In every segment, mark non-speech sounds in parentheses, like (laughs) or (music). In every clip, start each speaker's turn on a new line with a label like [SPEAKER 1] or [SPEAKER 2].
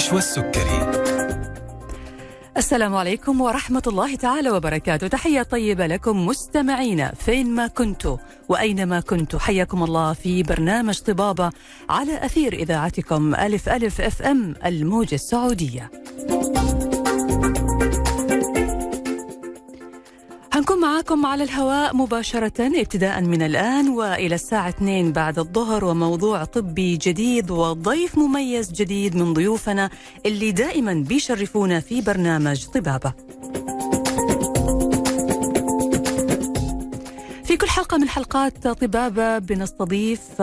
[SPEAKER 1] نشوى السكري.
[SPEAKER 2] السلام عليكم ورحمة الله تعالى وبركاته. تحية طيبة لكم مستمعينا. فين ما كنتوا وأينما كنتوا حياكم الله في برنامج طبابة على أثير إذاعتكم ألف ألف أف أم الموجة السعودية. هنكون معاكم على الهواء مباشرة ابتداء من الآن وإلى الساعة 2 بعد الظهر وموضوع طبي جديد وضيف مميز جديد من ضيوفنا اللي دائما بيشرفونا في برنامج طبابة. كل حلقة من حلقات طبابة بنستضيف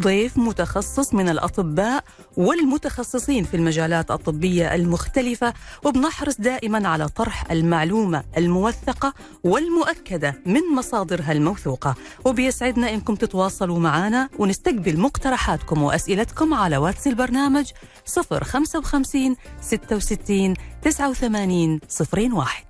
[SPEAKER 2] ضيف متخصص من الأطباء والمتخصصين في المجالات الطبية المختلفة وبنحرص دائما على طرح المعلومة الموثقة والمؤكدة من مصادرها الموثوقة. وبيسعدنا إنكم تتواصلوا معنا ونستقبل مقترحاتكم وأسئلتكم على واتس البرنامج 055 66 89 01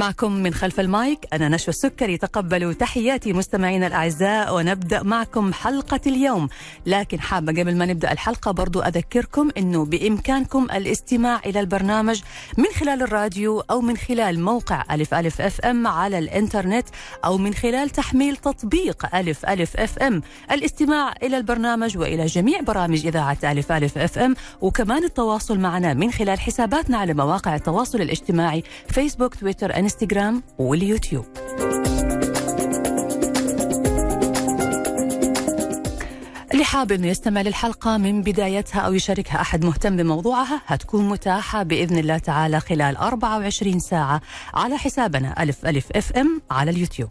[SPEAKER 2] معكم من خلف المايك. أنا نشوى السكري. تقبلوا تحياتي مستمعينا الأعزاء ونبدأ معكم حلقة اليوم. لكن حابة قبل ما نبدأ الحلقة برضو أذكركم أنه بإمكانكم الاستماع إلى البرنامج من خلال الراديو أو من خلال موقع ألف ألف FM على الإنترنت أو من خلال تحميل تطبيق ألف ألف FM. الاستماع إلى البرنامج وإلى جميع برامج إذاعة ألف ألف FM وكمان التواصل معنا من خلال حساباتنا على مواقع التواصل الاجتماعي فيسبوك تويتر انستغرام واليوتيوب اللي حابب إنه يستمع للحلقة من بدايتها أو يشاركها أحد مهتم بموضوعها هتكون متاحة بإذن الله تعالى خلال 24 ساعة على حسابنا ألف ألف أف إم على اليوتيوب.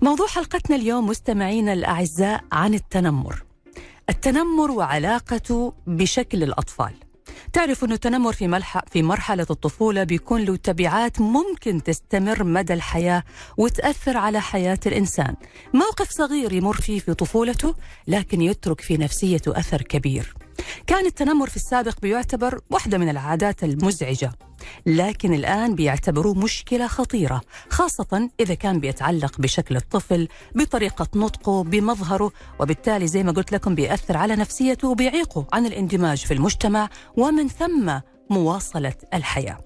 [SPEAKER 2] موضوع حلقتنا اليوم مستمعينا الأعزاء عن التنمر. التنمر وعلاقته بشكل الأطفال. تعرف أن التنمر في, ملح في مرحلة الطفولة بيكون له تبعات ممكن تستمر مدى الحياة وتأثر على حياة الإنسان. موقف صغير يمر فيه في طفولته لكن يترك في نفسيته أثر كبير. كان التنمر في السابق بيعتبر واحدة من العادات المزعجة. لكن الآن بيعتبروه مشكلة خطيرة خاصة إذا كان بيتعلق بشكل الطفل بطريقة نطقه بمظهره وبالتالي زي ما قلت لكم بيأثر على نفسيته وبيعيقه عن الاندماج في المجتمع ومن ثم مواصلة الحياة.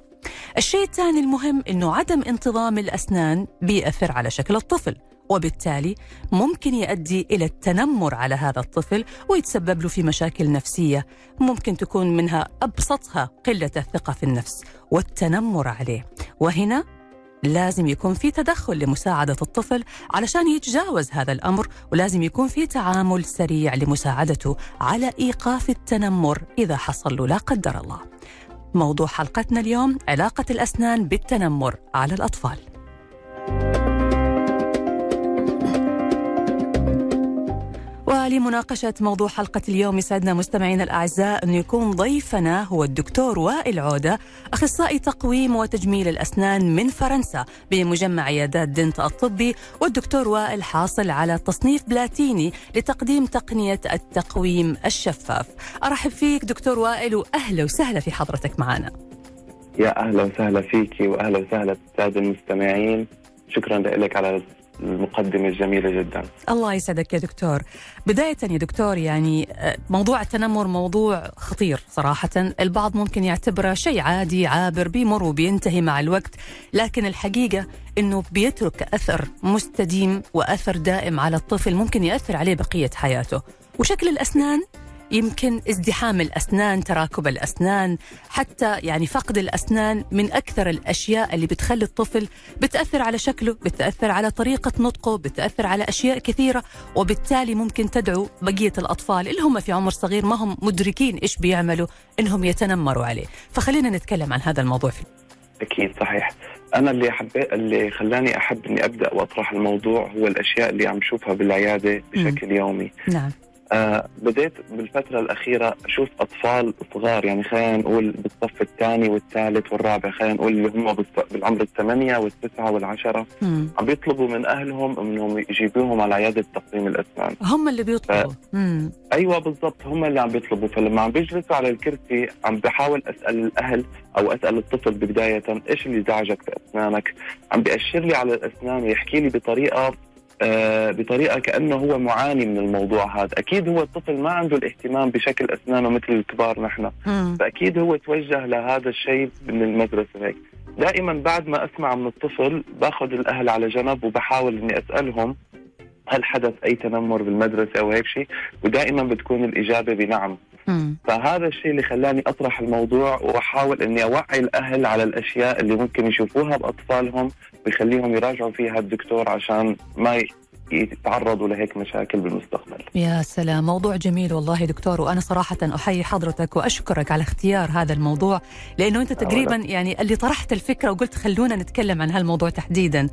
[SPEAKER 2] الشيء الثاني المهم أنه عدم انتظام الأسنان بيأثر على شكل الطفل. وبالتالي ممكن يؤدي إلى التنمر على هذا الطفل ويتسبب له في مشاكل نفسية. ممكن تكون منها أبسطها قلة الثقة في النفس والتنمر عليه. وهنا لازم يكون في تدخل لمساعدة الطفل علشان يتجاوز هذا الأمر ولازم يكون في تعامل سريع لمساعدته على إيقاف التنمر إذا حصل له لا قدر الله. موضوع حلقتنا اليوم علاقة الأسنان بالتنمر على الأطفال. ولمناقشة موضوع حلقة اليوم يسعدنا مستمعينا الأعزاء أن يكون ضيفنا هو الدكتور وائل عودة أخصائي تقويم وتجميل الأسنان من فرنسا بمجمع عيادات دنت الطبي والدكتور وائل حاصل على تصنيف بلاتيني لتقديم تقنية التقويم الشفاف. أرحب فيك دكتور وائل وأهلا وسهلا في حضرتك معنا.
[SPEAKER 3] يا أهلا وسهلا فيك وأهلا وسهلا بالسادة المستمعين. شكرا لك على المقدمة الجميلة جدا.
[SPEAKER 2] الله يسعدك يا دكتور. بداية يا دكتور يعني موضوع التنمر موضوع خطير صراحة. البعض ممكن يعتبره شيء عادي عابر بيمر وبينتهي مع الوقت. لكن الحقيقة أنه بيترك أثر مستديم وأثر دائم على الطفل ممكن يأثر عليه بقية حياته. وشكل الأسنان؟ يمكن ازدحام الأسنان تراكب الأسنان حتى يعني فقد الأسنان من أكثر الأشياء اللي بتخلي الطفل بتأثر على شكله بتأثر على طريقة نطقه بتأثر على أشياء كثيرة وبالتالي ممكن تدعو بقية الأطفال اللي هم في عمر صغير ما هم مدركين إيش بيعملوا إنهم يتنمروا عليه. فخلينا نتكلم عن هذا الموضوع. في
[SPEAKER 3] أكيد صحيح. أنا اللي حبيت اللي خلاني أحب إني أبدأ وأطرح الموضوع هو الأشياء اللي عم شوفها بالعيادة بشكل م. يومي.
[SPEAKER 2] نعم.
[SPEAKER 3] آه بديت بالفترة الأخيرة أشوف أطفال صغار يعني خلينا نقول بالصف الثاني والثالث والرابع خلينا نقول اللي هم بالعمر الثمانية والتسعة والعشرة. مم. عم بيطلبوا من أهلهم إنهم يجيبوهم على عيادة تقويم الأسنان.
[SPEAKER 2] هم اللي بيطلبوا. ف...
[SPEAKER 3] أيوة بالضبط هم اللي عم بيطلبوا. فلما عم بيجلسوا على الكرسي عم بحاول أسأل الأهل أو أسأل الطفل بداية إيش اللي زعجك في أسنانك؟ عم بيأشر لي على الأسنان ويحكي لي بطريقة آه بطريقة كأنه هو معاني من الموضوع هذا، أكيد هو الطفل ما عنده الاهتمام بشكل أسنانه مثل الكبار نحن، فأكيد هو توجه لهذا الشيء من المدرسة هيك، دائما بعد ما أسمع من الطفل باخذ الأهل على جنب وبحاول إني أسألهم هل حدث أي تنمر بالمدرسة أو هيك شيء. ودائما بتكون الإجابة بنعم. فهذا الشيء اللي خلاني أطرح الموضوع وأحاول إني أوعي الأهل على الأشياء اللي ممكن يشوفوها بأطفالهم بخليهم يراجعوا فيها الدكتور عشان ما يتعرضوا لهيك مشاكل بالمستقبل.
[SPEAKER 2] يا سلام. موضوع جميل والله دكتور. وأنا صراحة أحيي حضرتك وأشكرك على اختيار هذا الموضوع لأنه أنت تقريبا يعني اللي طرحت الفكرة وقلت خلونا نتكلم عن هالموضوع تحديدا.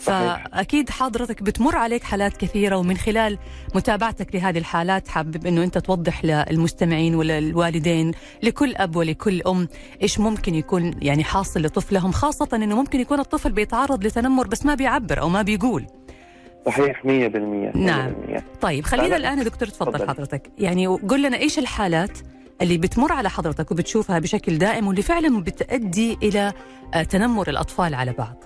[SPEAKER 2] فأكيد حضرتك بتمر عليك حالات كثيرة ومن خلال متابعتك لهذه الحالات حابب إنه أنت توضح للمستمعين وللوالدين لكل أب ولكل أم إيش ممكن يكون يعني حاصل لطفلهم خاصة إنه ممكن يكون الطفل بيتعرض لتنمر بس ما بيعبر أو ما بيقول.
[SPEAKER 3] صحيح 100%
[SPEAKER 2] نعم. طيب خلينا الآن دكتور تفضل حضرتك. يعني قل لنا إيش الحالات اللي بتمر على حضرتك وبتشوفها بشكل دائم واللي فعلا بتؤدي إلى تنمر الأطفال على بعض؟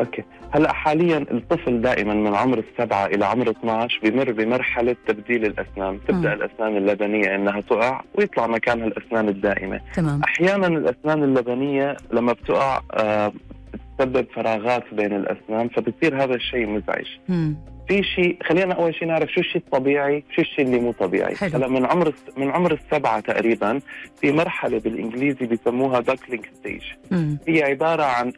[SPEAKER 3] أوكي هلا حاليا الطفل دائما من عمر السبعة إلى عمر 12 بمر بمرحلة تبديل الأسنان، تبدأ م. الأسنان اللبنية إنها تقع ويطلع مكانها الأسنان الدائمة.
[SPEAKER 2] تمام.
[SPEAKER 3] أحيانا الأسنان اللبنية لما بتقع آه بتسبب فراغات بين الأسنان فبتصير هذا الشيء مزعج.
[SPEAKER 2] م.
[SPEAKER 3] في شيء خلينا أول شيء نعرف شو الشيء الطبيعي شو الشيء اللي مو طبيعي. هلا من عمر من عمر السبعة تقريبا في مرحلة بالإنجليزي بيسموها duckling stage هي عبارة عن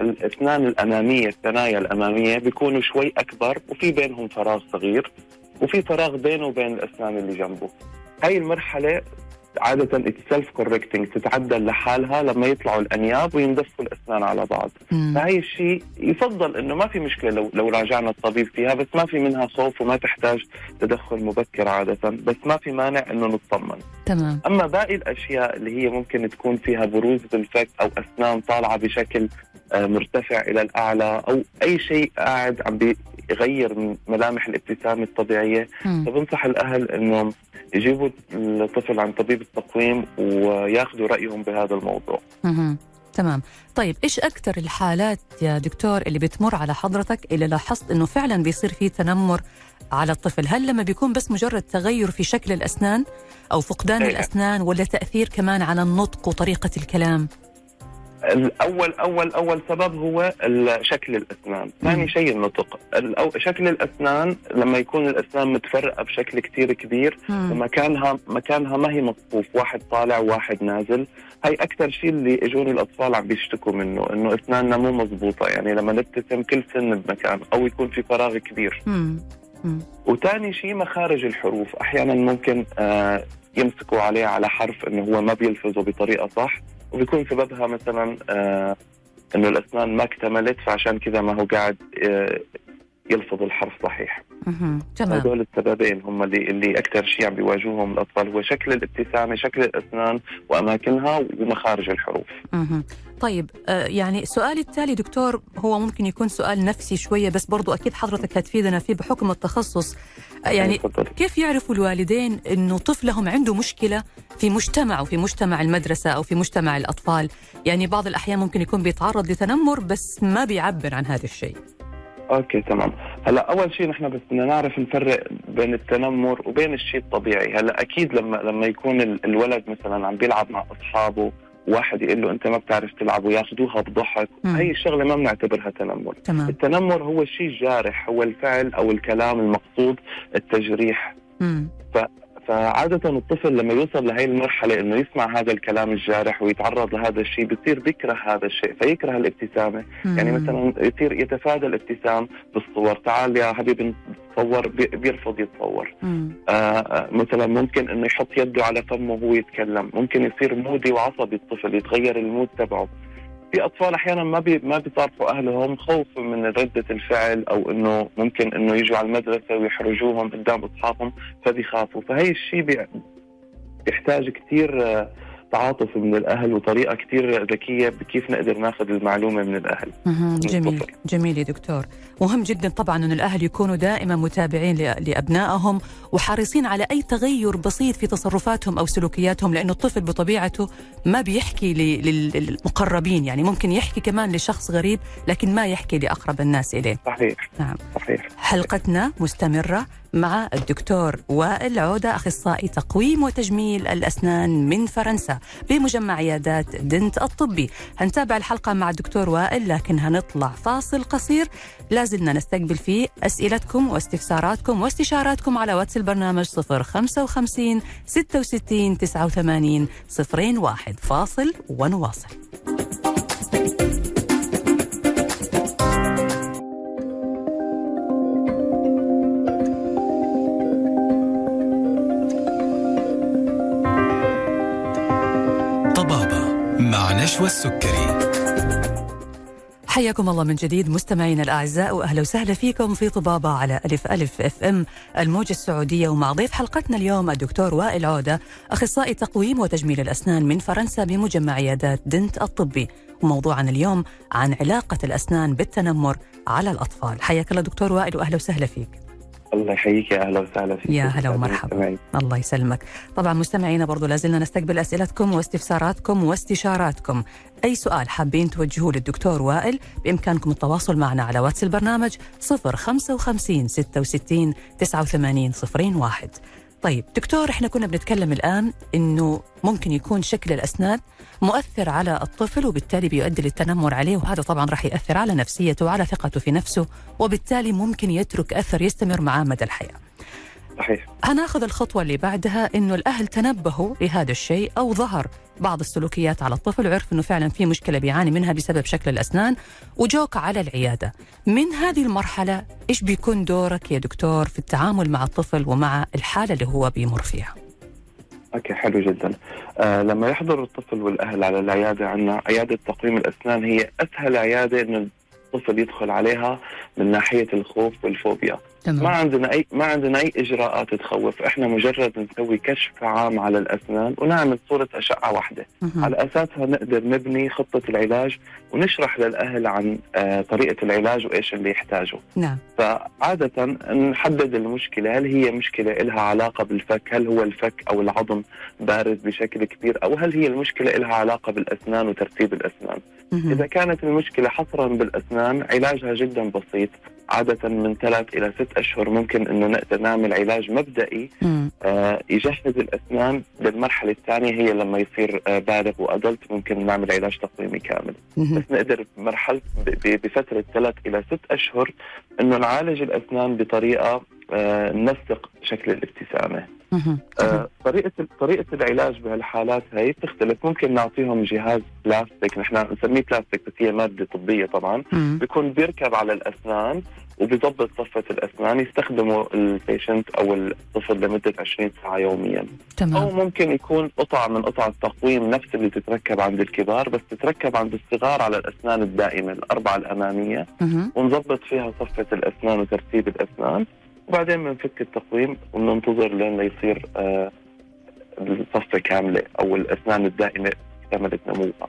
[SPEAKER 3] الأسنان الأمامية الثنايا الأمامية بيكونوا شوي أكبر وفي بينهم فراغ صغير وفي فراغ بينه وبين الأسنان اللي جنبه. هاي المرحلة عادة ال self correcting تتعدل لحالها لما يطلعوا الأنياب ويندفوا الأسنان على بعض،
[SPEAKER 2] مم.
[SPEAKER 3] فهي الشيء يفضل إنه ما في مشكلة لو لو راجعنا الطبيب فيها بس ما في منها خوف وما تحتاج تدخل مبكر عادة، بس ما في مانع إنه نطمن.
[SPEAKER 2] تمام.
[SPEAKER 3] أما باقي الأشياء اللي هي ممكن تكون فيها بروز بالفك أو أسنان طالعة بشكل آه، مرتفع إلى الأعلى أو أي شيء قاعد عم يغير من ملامح الابتسامة الطبيعية فبنصح الأهل انهم يجيبوا الطفل عن طبيب التقويم وياخذوا رأيهم بهذا الموضوع.
[SPEAKER 2] مم. تمام طيب إيش أكثر الحالات يا دكتور اللي بتمر على حضرتك اللي لاحظت إنه فعلا بيصير في تنمر على الطفل هل لما بيكون بس مجرد تغير في شكل الأسنان أو فقدان
[SPEAKER 3] إيه.
[SPEAKER 2] الأسنان ولا تأثير كمان على النطق وطريقة الكلام
[SPEAKER 3] الأول أول أول سبب هو شكل الأسنان، ثاني شيء النطق، شكل الأسنان لما يكون الأسنان متفرقة بشكل كثير كبير ومكانها مكانها ما هي مصفوف، واحد طالع وواحد نازل، هي أكثر شيء اللي اجوني الأطفال عم بيشتكوا منه، إنه أسناننا مو مضبوطة، يعني لما نبتسم كل سن بمكان أو يكون في فراغ كبير. وثاني شيء مخارج الحروف، أحيانا ممكن آه يمسكوا عليه على حرف إنه هو ما بيلفظه بطريقة صح. وبيكون سببها مثلا آه إنه الأسنان ما اكتملت فعشان كذا ما هو قاعد يلفظ الحرف صحيح.
[SPEAKER 2] تمام.
[SPEAKER 3] هدول السببين هم اللي اللي أكثر شيء عم بيواجهوهم الأطفال. هو شكل الابتسامة شكل الأسنان وأماكنها ومخارج الحروف.
[SPEAKER 2] مه. طيب آه يعني سؤالي التالي دكتور هو ممكن يكون سؤال نفسي شوية بس برضو أكيد حضرتك هتفيدنا فيه بحكم التخصص. آه يعني كيف يعرفوا الوالدين إنه طفلهم عنده مشكلة في مجتمعه في مجتمع المدرسة أو في مجتمع الأطفال؟ يعني بعض الأحيان ممكن يكون بيتعرض لتنمر بس ما بيعبر عن هذا الشيء.
[SPEAKER 3] أوكي تمام. هلا أول شيء نحن بس بدنا نعرف نفرق بين التنمر وبين الشيء الطبيعي. هلا أكيد لما لما يكون الولد مثلا عم بيلعب مع أصحابه واحد يقول له أنت ما بتعرف تلعب وياخذوها بضحك هي الشغله ما بنعتبرها تنمر.
[SPEAKER 2] تمام.
[SPEAKER 3] التنمر هو الشيء الجارح هو الفعل أو الكلام المقصود التجريح.
[SPEAKER 2] مم.
[SPEAKER 3] فعادة الطفل لما يوصل لهي المرحلة إنه يسمع هذا الكلام الجارح ويتعرض لهذا الشيء بصير بيكره هذا الشيء فيكره الابتسامة.
[SPEAKER 2] مم.
[SPEAKER 3] يعني مثلا يصير يتفادى الابتسام بالصور. تعال يا حبيبي نتصور بيرفض يتصور. آه مثلا ممكن إنه يحط يده على فمه وهو يتكلم. ممكن يصير moody وعصبي الطفل يتغير ال mood تبعه. في أطفال أحيانا ما بي ما بيصارحوا أهلهم خوفا من ردة الفعل أو إنه ممكن إنه يجوا على المدرسة ويحرجوهم قدام أصحابهم فبيخافوا. فهي الشيء بي بيحتاج كثير تعاطف من الأهل وطريقة كثير ذكية بكيف نقدر ناخذ المعلومة من الأهل.
[SPEAKER 2] جميل. جميل يا دكتور. مهم جدا طبعا أن الأهل يكونوا دائما متابعين لأبنائهم وحريصين على أي تغير بسيط في تصرفاتهم أو سلوكياتهم لأنه الطفل بطبيعته ما بيحكي للمقربين. يعني ممكن يحكي كمان لشخص غريب لكن ما يحكي لأقرب الناس إليه.
[SPEAKER 3] صحيح. نعم. صحيح.
[SPEAKER 2] حلقتنا مستمرة. مع الدكتور وائل عودة أخصائي تقويم وتجميل الأسنان من فرنسا بمجمع عيادات دنت الطبي. هنتابع الحلقة مع الدكتور وائل لكن هنطلع فاصل قصير. لازلنا نستقبل فيه أسئلتكم واستفساراتكم واستشاراتكم على واتس البرنامج 055 66 89 01 فاصل ونواصل.
[SPEAKER 1] نشوى السكري
[SPEAKER 2] حياكم الله من جديد مستمعينا الأعزاء وأهلا وسهلا فيكم في طبابة على ألف ألف FM الموجة السعودية ومع ضيف حلقتنا اليوم الدكتور وائل عودة أخصائي تقويم وتجميل الأسنان من فرنسا بمجمع عيادات دنت الطبي. وموضوعنا اليوم عن علاقة الأسنان بالتنمر على الأطفال. حياك الله دكتور وائل وأهلا وسهلا فيك.
[SPEAKER 3] الله يحييك يا أهلا وسهلا فيك.
[SPEAKER 2] يا هلا ومرحبا. الله يسلمك. طبعا مستمعينا برضو لازلنا نستقبل أسئلتكم واستفساراتكم واستشاراتكم. أي سؤال حابين توجهوه للدكتور وائل بإمكانكم التواصل معنا على واتس البرنامج 055 66 89 01 طيب دكتور إحنا كنا بنتكلم الآن إنه ممكن يكون شكل الأسنان مؤثر على الطفل وبالتالي بيؤدي للتنمر عليه وهذا طبعا راح يأثر على نفسيته وعلى ثقته في نفسه وبالتالي ممكن يترك أثر يستمر معاه مدى الحياة.
[SPEAKER 3] صحيح.
[SPEAKER 2] هناخذ الخطوة اللي بعدها إنه الأهل تنبهوا لهذا الشيء أو ظهر بعض السلوكيات على الطفل وعرف إنه فعلا في مشكلة بيعاني منها بسبب شكل الأسنان وجوك على العيادة. من هذه المرحلة إيش بيكون دورك يا دكتور في التعامل مع الطفل ومع الحالة اللي هو بيمر فيها؟
[SPEAKER 3] أوكي حلو جدا آه لما يحضر الطفل والأهل على العيادة عندنا عيادة تقويم الأسنان هي أسهل عيادة إنه الطفل يدخل عليها من ناحية الخوف والفوبيا. تمام. ما عندنا اي ما عندنا أي إجراءات تخوف. إحنا مجرد نسوي كشف عام على الأسنان ونعمل صورة أشعة واحدة. مه. على أساسها نقدر نبني خطة العلاج ونشرح للأهل عن آه طريقة العلاج وإيش اللي يحتاجه.
[SPEAKER 2] نعم.
[SPEAKER 3] فعادة نحدد المشكلة. هل هي مشكلة لها علاقة بالفك؟ هل هو الفك أو العظم بارز بشكل كبير؟ أو هل هي المشكلة لها علاقة بالأسنان وترتيب الأسنان؟ إذا كانت المشكلة حصرا بالأسنان علاجها جدا بسيط. عادة من ثلاث إلى ست أشهر ممكن أنه نقدر نعمل علاج مبدئي آه يجهز الأسنان بالمرحلة الثانية هي لما يصير آه بالغ وأدلت ممكن نعمل علاج تقويمي كامل. مم. بس نقدر بمرحلة بفترة ثلاث إلى ست أشهر أنه نعالج الأسنان بطريقة آه ننسق شكل الابتسامة. آه طريقة طريقة العلاج بهالحالات هي بتختلف. ممكن نعطيهم جهاز بلاستيك نحن نسميه بلاستيك بس هي مادة طبية طبعا. بيكون بيركب على الأسنان وبيضبط صفة الأسنان يستخدمه ال patient أو الطفل لمدة 20 ساعة يوميا.
[SPEAKER 2] تمام.
[SPEAKER 3] أو ممكن يكون قطع من قطع التقويم نفس اللي تتركب عند الكبار بس تتركب عند الصغار على الأسنان الدائمة الأربعة الأمامية. ونظبط فيها صفة الأسنان وترتيب الأسنان. وبعدين بنفك التقويم وننتظر لين يصير آه الصفة كاملة أو الأسنان الدائمة كملت نموها.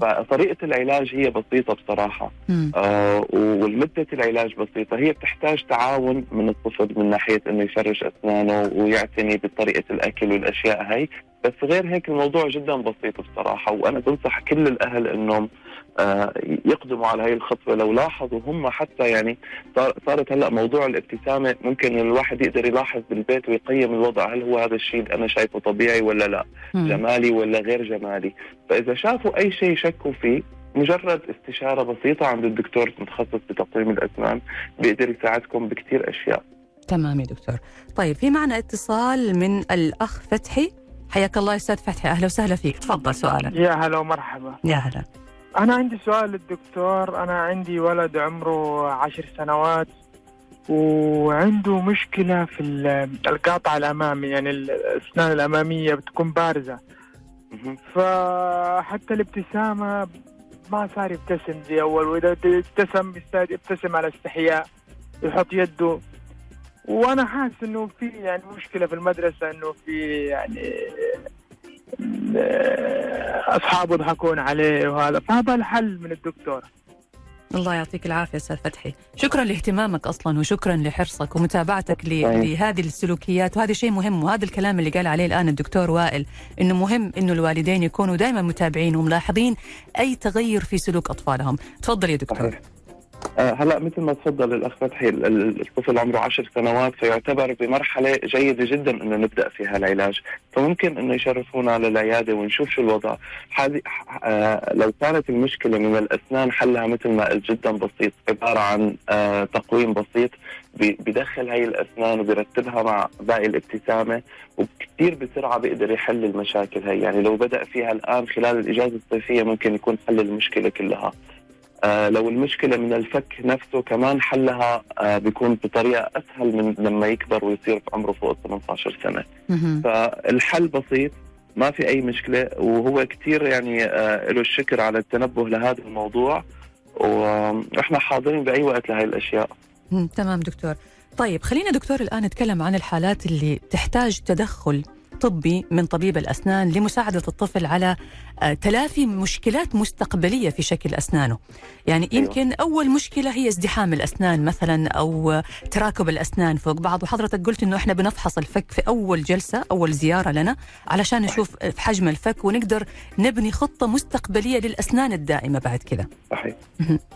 [SPEAKER 3] فطريقة العلاج هي بسيطة بصراحة. آه والمدة العلاج بسيطة. هي بتحتاج تعاون من الطفل من ناحية إنه يفرش أسنانه ويعتني بطريقة الأكل والأشياء هاي. بس غير هيك الموضوع جدا بسيط بصراحة وأنا بنصح كل الأهل إنهم آه يقدموا على هاي الخطوة. لو لاحظوا هم حتى يعني صارت هلأ موضوع الابتسامة ممكن الواحد يقدر يلاحظ بالبيت ويقيم الوضع هل هو هذا الشيء أنا شايفه طبيعي ولا لأ؟ م. جمالي ولا غير جمالي؟ فإذا شافوا أي شيء شكوا فيه مجرد استشارة بسيطة عند الدكتور المتخصص بتقويم الأسنان بيقدر يساعدكم بكثير أشياء.
[SPEAKER 2] تمام يا دكتور. طيب في معنا اتصال من الأخ فتحي. حياك الله أستاذ فتحي. أهلا وسهلا فيك. تفضل سؤالك.
[SPEAKER 4] يا هلا ومرحبا.
[SPEAKER 2] يا هلا.
[SPEAKER 4] أنا عندي سؤال للدكتور. أنا عندي ولد عمره عشر سنوات وعنده مشكلة في القاطع الأمامي يعني الأسنان الأمامية بتكون بارزة. فحتى الابتسامة ما صار يبتسم زي أول وإذا ابتسم يبتسم على استحياء يحط يده. وأنا حاسس إنه في يعني مشكلة في المدرسة إنه في يعني اصحابه يضحكون عليه وهذا. فهذا الحل من الدكتور.
[SPEAKER 2] الله يعطيك العافية أستاذ فتحي. شكرا لاهتمامك أصلا وشكرا لحرصك ومتابعتك لهذه السلوكيات. وهذا شيء مهم وهذا الكلام اللي قال عليه الآن الدكتور وائل إنه مهم إنه الوالدين يكونوا دائما متابعين وملاحظين أي تغير في سلوك أطفالهم. تفضل يا دكتور. صحيح.
[SPEAKER 3] آه، هلا مثل ما تفضل الاخ فتحي الطفل عمره عشر سنوات فيعتبر بمرحلة جيدة جدا إنه نبدأ فيها العلاج، فممكن إنه يشرفونا للعياده ونشوف شو الوضع، هذه آه لو كانت المشكلة من الأسنان حلها مثل ما قلت جدا بسيط، عبارة عن آه تقويم بسيط بدخل هاي الأسنان وبرتبها مع باقي الابتسامة وكثير بسرعة بيقدر يحل المشاكل هي، يعني لو بدأ فيها الآن خلال الإجازة الصيفية ممكن يكون حل المشكلة كلها. آه لو المشكلة من الفك نفسه كمان حلها آه بيكون بطريقة أسهل من لما يكبر ويصير في عمره فوق 18 سنة. فالحل بسيط ما في أي مشكلة وهو كثير يعني آه له الشكر على التنبه لهذا الموضوع وإحنا حاضرين بأي وقت لهي الأشياء.
[SPEAKER 2] تمام دكتور. طيب خلينا دكتور الآن نتكلم عن الحالات اللي تحتاج تدخل طبي من طبيب الأسنان لمساعدة الطفل على آه، تلافي مشكلات مستقبلية في شكل أسنانه. يعني أيوة. يمكن أول مشكلة هي ازدحام الأسنان مثلا أو تراكب الأسنان فوق بعض. وحضرتك قلت أنه إحنا بنفحص الفك في أول جلسة أول زيارة لنا علشان نشوف حجم الفك ونقدر نبني خطة مستقبلية للأسنان الدائمة بعد كذا.
[SPEAKER 3] صحيح.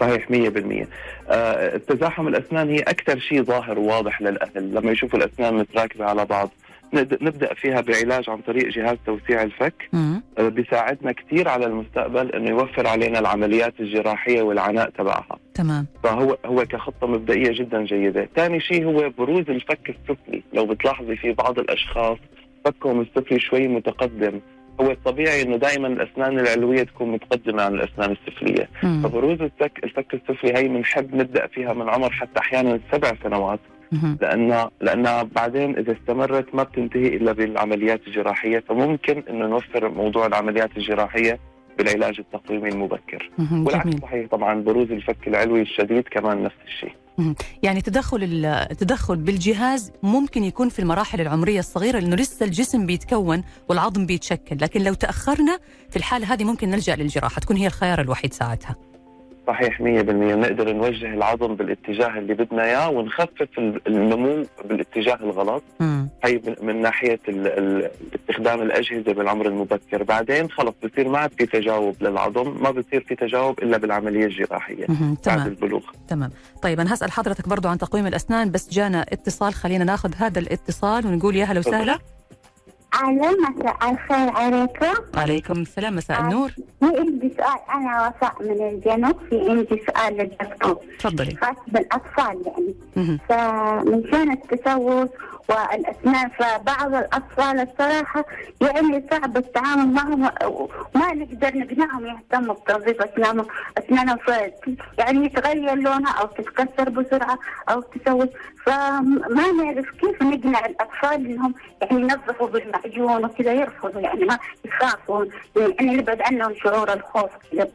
[SPEAKER 3] صحيح 100% آه التزاحم الأسنان هي أكثر شيء ظاهر وواضح للأهل. لما يشوفوا الأسنان متراكبة على بعض نبدا فيها بعلاج عن طريق جهاز توسيع الفك. آه، بيساعدنا كثير على المستقبل إنه يوفر علينا العمليات الجراحية والعناء تبعها.
[SPEAKER 2] تمام.
[SPEAKER 3] فهو هو كخطة مبدئية جدا جيدة. ثاني شيء هو بروز الفك السفلي. لو بتلاحظي في بعض الأشخاص فكهم السفلي شوي متقدم. هو الطبيعي إنه دائما الأسنان العلوية تكون متقدمة عن الأسنان السفلية. مم. فبروز الفك الفك السفلي هي بنحب نبدأ فيها من عمر حتى أحيانا سبع سنوات. لانها لانها بعدين إذا استمرت ما بتنتهي إلا بالعمليات الجراحية فممكن إنه نوفر موضوع العمليات الجراحية بالعلاج التقويمي المبكر. والعكس صحيح طبعا بروز الفك العلوي الشديد كمان نفس الشيء.
[SPEAKER 2] يعني تدخل التدخل بالجهاز ممكن يكون في المراحل العمرية الصغيرة لأنه لسه الجسم بيتكون والعظم بيتشكل. لكن لو تأخرنا في الحالة هذه ممكن نلجأ للجراحة. تكون هي الخيار الوحيد ساعتها.
[SPEAKER 3] صحيح 100% نقدر نوجه العظم بالاتجاه اللي بدنا إياه ونخفف النمو بالاتجاه الغلط. مم. هي من ناحية استخدام الأجهزة بالعمر المبكر. بعدين خلص بصير ما في تجاوب للعظم ما بصير في تجاوب إلا بالعملية الجراحية.
[SPEAKER 2] بعد تمام. البلوغ. تمام. طيب أنا هسأل حضرتك برضو عن تقويم الأسنان بس جانا اتصال. خلينا ناخذ هذا الاتصال ونقول يا هلا وسهلا.
[SPEAKER 5] أهلا مساء الخير عليكم.
[SPEAKER 2] عليكم السلام مساء النور.
[SPEAKER 5] عندي سؤال أنا وفاء من الجنوب في عندي سؤال للدكتور.
[SPEAKER 2] تفضلي.
[SPEAKER 5] خاص بالأطفال يعني. فمن شأن التسوس والأسنان فبعض الأطفال الصراحة يعني صعب التعامل معهم وما نقدر نقنعهم يهتموا بتنظيف أسنانهم أسنانهم يعني يتغير لونها أو تتكسر بسرعة أو تسوس فما نعرف كيف نقنع الأطفال إنهم يعني ينظفوا بالمعجون وكذا يرفضوا يعني ما يخافوا يعني نبعد عنهم شعور الخوف كذا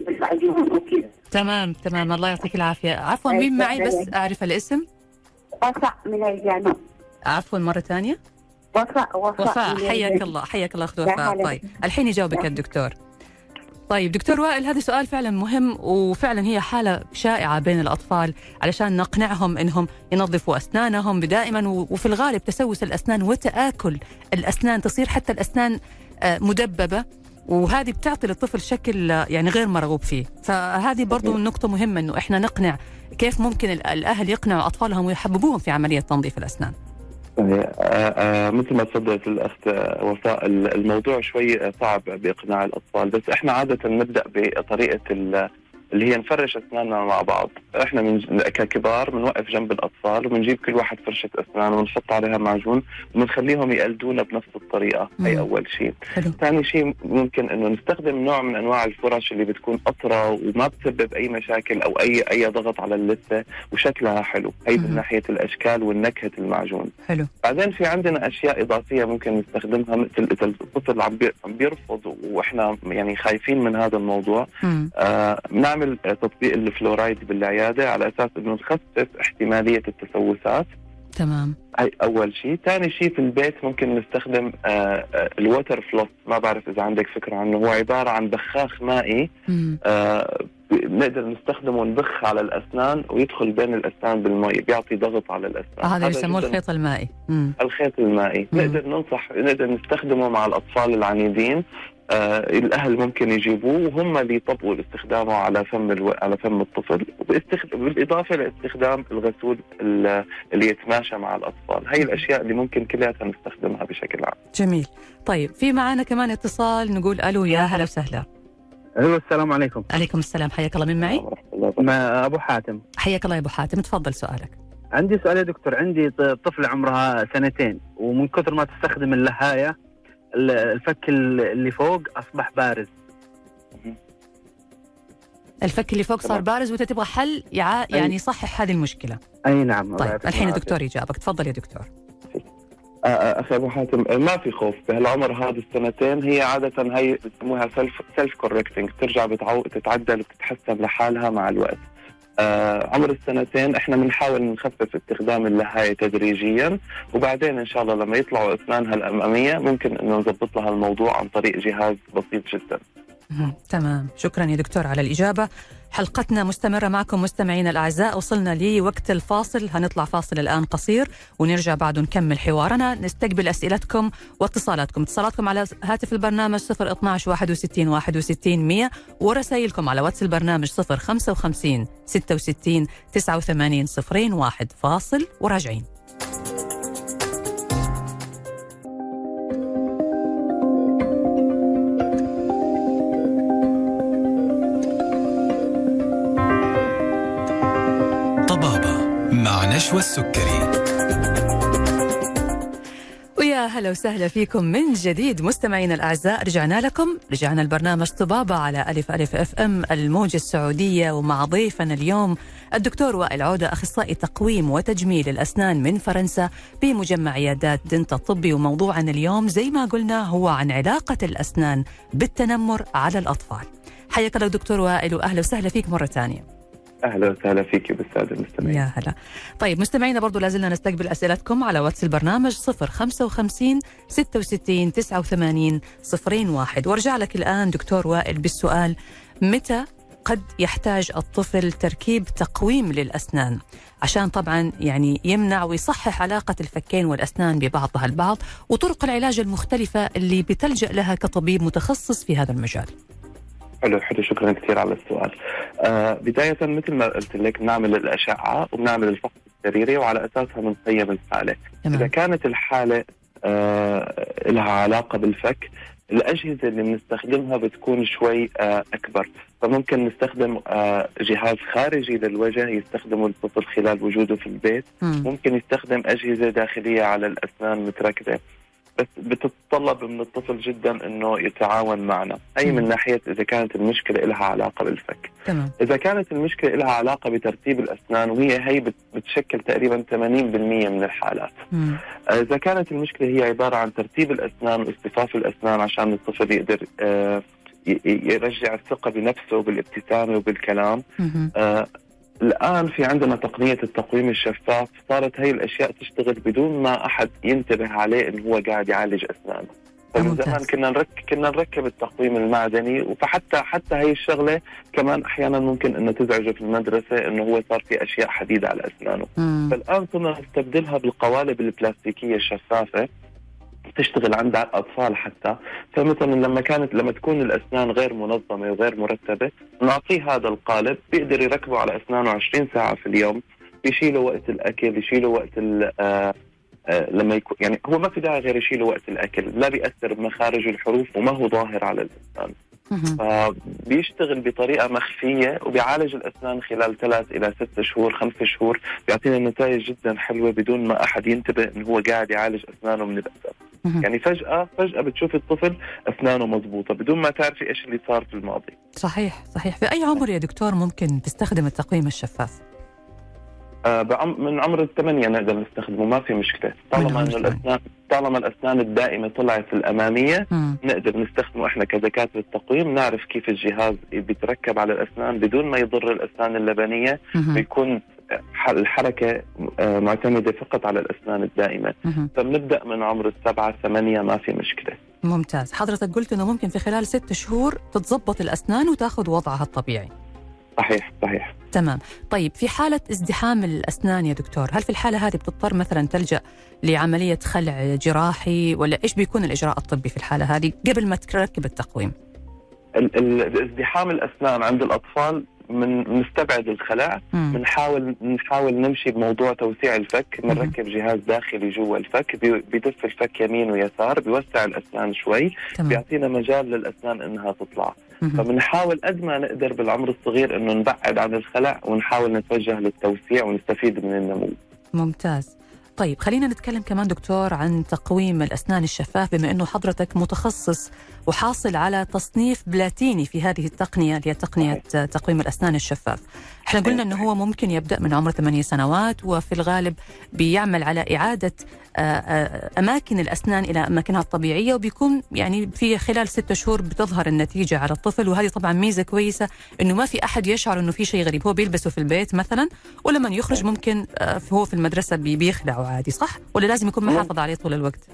[SPEAKER 5] بالمعجون وكذا.
[SPEAKER 2] تمام تمام. الله يعطيك العافية. عفوا مين معي بس أعرف الاسم؟
[SPEAKER 5] وفاء من الجنوب
[SPEAKER 2] عفوا مرة ثانية.
[SPEAKER 5] وفاء وفاء,
[SPEAKER 2] وفاء حياك الله حياك الله أخت وفاء. طيب الحين يجاوبك الدكتور طيب دكتور وائل هذا سؤال فعلا مهم وفعلا هي حالة شائعة بين الأطفال علشان نقنعهم أنهم ينظفوا أسنانهم. دائما وفي الغالب تسوس الأسنان وتآكل الأسنان تصير حتى الأسنان آه، مدببة. وهذه بتعطي للطفل شكل آه، يعني غير مرغوب فيه. فهذه برضو نقطة مهمة أنه إحنا نقنع كيف ممكن الأهل يقنعوا أطفالهم ويحببوهم في عملية تنظيف الأسنان.
[SPEAKER 3] مثل ما تفضلت الأخت وفاء الموضوع شوي صعب بإقناع الأطفال بس إحنا عادة نبدأ بطريقة اللي هي نفرش أسناننا مع بعض. إحنا من ككبار بنوقف جنب الأطفال وبنجيب كل واحد فرشة أسنان ونحط عليها معجون وبنخليهم يقلدونا بنفس الطريقة. هي أول شيء. ثاني شيء ممكن إنه نستخدم نوع من أنواع الفرش اللي بتكون أطرى وما بتسبب أي مشاكل أو اي أي ضغط على اللثة وشكلها حلو. هي من ناحية الأشكال والنكهة المعجون.
[SPEAKER 2] حلو.
[SPEAKER 3] بعدين في عندنا أشياء إضافية ممكن نستخدمها مثل إذا الطفل عم بيرفض وإحنا يعني خايفين من هذا الموضوع آه نعمل نعمل تطبيق الفلورايد بالعيادة على أساس إنه نخفف احتمالية التسوسات.
[SPEAKER 2] تمام.
[SPEAKER 3] هي أول شيء، ثاني شيء في البيت ممكن نستخدم آه، آه، الوتر فلوس، ما بعرف إذا عندك فكرة عنه، هو عبارة عن بخاخ مائي
[SPEAKER 2] مم.
[SPEAKER 3] آه، بنقدر نستخدمه ونبخ على الأسنان ويدخل بين الأسنان بالمي. بيعطي ضغط على الأسنان.
[SPEAKER 2] هذا يسموه الخيط المائي. مم.
[SPEAKER 3] الخيط المائي.
[SPEAKER 2] مم.
[SPEAKER 3] نقدر ننصح نقدر نستخدمه مع الأطفال العنيدين. آه الأهل ممكن يجيبوه وهم اللي يطبقوا استخدامه على فم ألو... على فم الطفل وباستخد... بالإضافة لاستخدام الغسول ال- اللي يتماشى مع الأطفال. هي الأشياء اللي ممكن كلها نستخدمها بشكل عام.
[SPEAKER 2] جميل. طيب في معنا كمان اتصال نقول ألو يا هلا وسهلا.
[SPEAKER 6] أيوه السلام عليكم.
[SPEAKER 2] عليكم السلام حياك الله من معي.
[SPEAKER 6] معنا أبو حاتم.
[SPEAKER 2] حياك الله يا أبو حاتم تفضل سؤالك.
[SPEAKER 6] عندي سؤال يا دكتور عندي ط- طفله عمرها سنتين ومن كثر ما تستخدم اللهايه ال- الفك ال- اللي فوق أصبح بارز.
[SPEAKER 2] الفك اللي فوق صار. بارز وإنت تبغى حل يع... يعني يصحح هذه المشكلة.
[SPEAKER 6] أي نعم
[SPEAKER 2] طيب الحين. الدكتور يجابك. تفضل يا دكتور.
[SPEAKER 3] أخي أبو حاتم ما في خوف بهالعمر هذا السنتين. هي عادة هي بسموها self self correcting ترجع بتعو... تتعدل وتتحسن لحالها مع الوقت. عمر السنتين إحنا بنحاول نخفف استخدام اللهاية تدريجيا وبعدين إن شاء الله لما يطلعوا أسنانها الأمامية ممكن إنه نظبط لها الموضوع عن طريق جهاز بسيط جدا. (laughs)
[SPEAKER 2] تمام. شكرا يا دكتور على الإجابة. حلقتنا مستمرة معكم مستمعينا الأعزاء. وصلنا لوقت الفاصل. هنطلع فاصل الآن قصير ونرجع بعد نكمل حوارنا. نستقبل أسئلتكم واتصالاتكم. اتصالاتكم على هاتف البرنامج 012 61 61 100 ورسائلكم على واتس البرنامج 055 66 89 01 فاصل وراجعين.
[SPEAKER 1] مع نشوى السكري
[SPEAKER 2] ويا هلا وسهلا فيكم من جديد مستمعينا الأعزاء رجعنا لكم رجعنا لبرنامج طبابة على ألف ألف FM الموجه السعودية ومع ضيفنا اليوم الدكتور وائل عودة أخصائي تقويم وتجميل الأسنان من فرنسا بمجمع عيادات دنتا الطبي وموضوعنا اليوم زي ما قلنا هو عن علاقة الأسنان بالتنمر على الأطفال. حياك الله دكتور وائل وأهلا وسهلا فيك مرة ثانية.
[SPEAKER 3] أهلا وسهلا فيك بالساده المستمعين.
[SPEAKER 2] يا هلا. طيب مستمعينا برضو لازلنا نستقبل أسئلتكم على واتس البرنامج 055 66 89 01 وارجع لك الآن دكتور وائل بالسؤال متى قد يحتاج الطفل تركيب تقويم للأسنان؟ عشان طبعا يعني يمنع ويصحح علاقة الفكين والأسنان ببعضها البعض وطرق العلاج المختلفة اللي بتلجأ لها كطبيب متخصص في هذا المجال.
[SPEAKER 3] حلو حلو شكرا كثير على السؤال. آه بداية مثل ما قلت لك بنعمل الأشعة وبنعمل الفحص السريري وعلى أساسها بنقيم الحالة. إذا
[SPEAKER 2] تمام
[SPEAKER 3] كانت الحالة آه لها علاقة بالفك الأجهزة اللي بنستخدمها بتكون شوي آه أكبر. فممكن نستخدم آه جهاز خارجي للوجه يستخدمه الطفل خلال وجوده في البيت.
[SPEAKER 2] مم.
[SPEAKER 3] ممكن يستخدم أجهزة داخلية على الأسنان متركبة. بس بتتطلب من الطفل جدا إنه يتعاون معنا أي من. ناحية إذا كانت المشكلة لها علاقة بالفك
[SPEAKER 2] تمام
[SPEAKER 3] إذا كانت المشكلة لها علاقة بترتيب الأسنان وهي هي بت- بتشكل تقريبا 80% من الحالات
[SPEAKER 2] مم.
[SPEAKER 3] إذا كانت المشكلة هي عبارة عن ترتيب الأسنان واصطفاف الأسنان عشان الطفل يقدر آه، يرجع الثقة بنفسه بالابتسامه وبالكلام. آه الآن في عندنا تقنية التقويم الشفاف صارت هي الأشياء تشتغل بدون ما أحد ينتبه عليه إنه هو قاعد يعالج أسنانه فمن. زمان كنا نركب كنا نركب التقويم المعدني فحتى حتى هي الشغلة كمان أحيانا ممكن إنه تزعجه في المدرسة إنه هو صار في أشياء حديدة على أسنانه
[SPEAKER 2] مم.
[SPEAKER 3] فالآن صرنا نستبدلها بالقوالب البلاستيكية الشفافة تشتغل عند الاطفال حتى فمثلا لما كانت لما تكون الأسنان غير منظمة وغير مرتبة نعطيه هذا القالب بيقدر يركبه على أسنانه 20 ساعة في اليوم يشيله وقت الأكل يشيله وقت ال- آه آه لما يكون يعني هو ما في داعي غير يشيله وقت الأكل لا بيأثر بمخارج الحروف وما هو ظاهر على الاسنان
[SPEAKER 2] مهم.
[SPEAKER 3] فبيشتغل بطريقة مخفية وبيعالج الأسنان خلال ثلاث إلى ست شهور خمس شهور. بيعطينا نتائج جدا حلوة بدون ما أحد ينتبه إنه هو قاعد يعالج أسنانه من
[SPEAKER 2] مهم.
[SPEAKER 3] يعني فجأة فجأة بتشوف الطفل أسنانه مضبوطة بدون ما تعرفي إيش اللي صار في الماضي.
[SPEAKER 2] صحيح صحيح. في أي عمر يا دكتور ممكن تستخدم التقويم الشفاف؟
[SPEAKER 3] من عمر الثمانية نقدر نستخدمه ما في مشكلة. طالما إنه الاسنان طالما الأسنان الدائمة طلعت الأمامية
[SPEAKER 2] مم.
[SPEAKER 3] نقدر نستخدمه إحنا كدكاتره التقويم نعرف كيف الجهاز بيتركب على الأسنان بدون ما يضر الأسنان اللبنية
[SPEAKER 2] مهم.
[SPEAKER 3] بيكون الحركة آه، معتمدة فقط على الأسنان الدائمة. فبنبدأ من عمر السبعة ثمانيه ما في مشكلة.
[SPEAKER 2] ممتاز. حضرتك قلت إنه ممكن في خلال ست شهور تتضبط الأسنان وتاخذ وضعها الطبيعي.
[SPEAKER 3] صحيح صحيح.
[SPEAKER 2] تمام. طيب في حالة ازدحام الأسنان يا دكتور هل في الحالة هذه بتضطر مثلا تلجأ لعملية خلع جراحي ولا إيش بيكون الإجراء الطبي في الحالة هذه قبل ما تركب التقويم؟
[SPEAKER 3] ازدحام الأسنان عند الأطفال من نستبعد الخلع. بنحاول نحاول نمشي بموضوع توسيع الفك بنركب جهاز داخلي جوا الفك بيدف الفك يمين ويسار بيوسع الأسنان شوي تمام. بيعطينا مجال للأسنان إنها تطلع. فبنحاول قد ما نقدر بالعمر الصغير إنه نبعد عن الخلع ونحاول نتوجه للتوسيع ونستفيد من النمو.
[SPEAKER 2] ممتاز. طيب خلينا نتكلم كمان دكتور عن تقويم الأسنان الشفاف بما أنه حضرتك متخصص وحاصل على تصنيف بلاتيني في هذه التقنية اللي هي تقنية تقويم الأسنان الشفاف. إحنا قلنا أنه هو ممكن يبدأ من عمر ثمانية سنوات وفي الغالب بيعمل على إعادة آه، آه، أماكن الأسنان إلى أماكنها الطبيعية وبيكون يعني في خلال ستة شهور بتظهر النتيجة على الطفل. وهذه طبعا ميزة كويسة أنه ما في أحد يشعر أنه في شيء غريب. هو بيلبسه في البيت مثلا ولما يخرج ممكن آه، هو في المدرسة بيخلعه. عادي صح؟ ولا لازم يكون محافظ عليه طول الوقت؟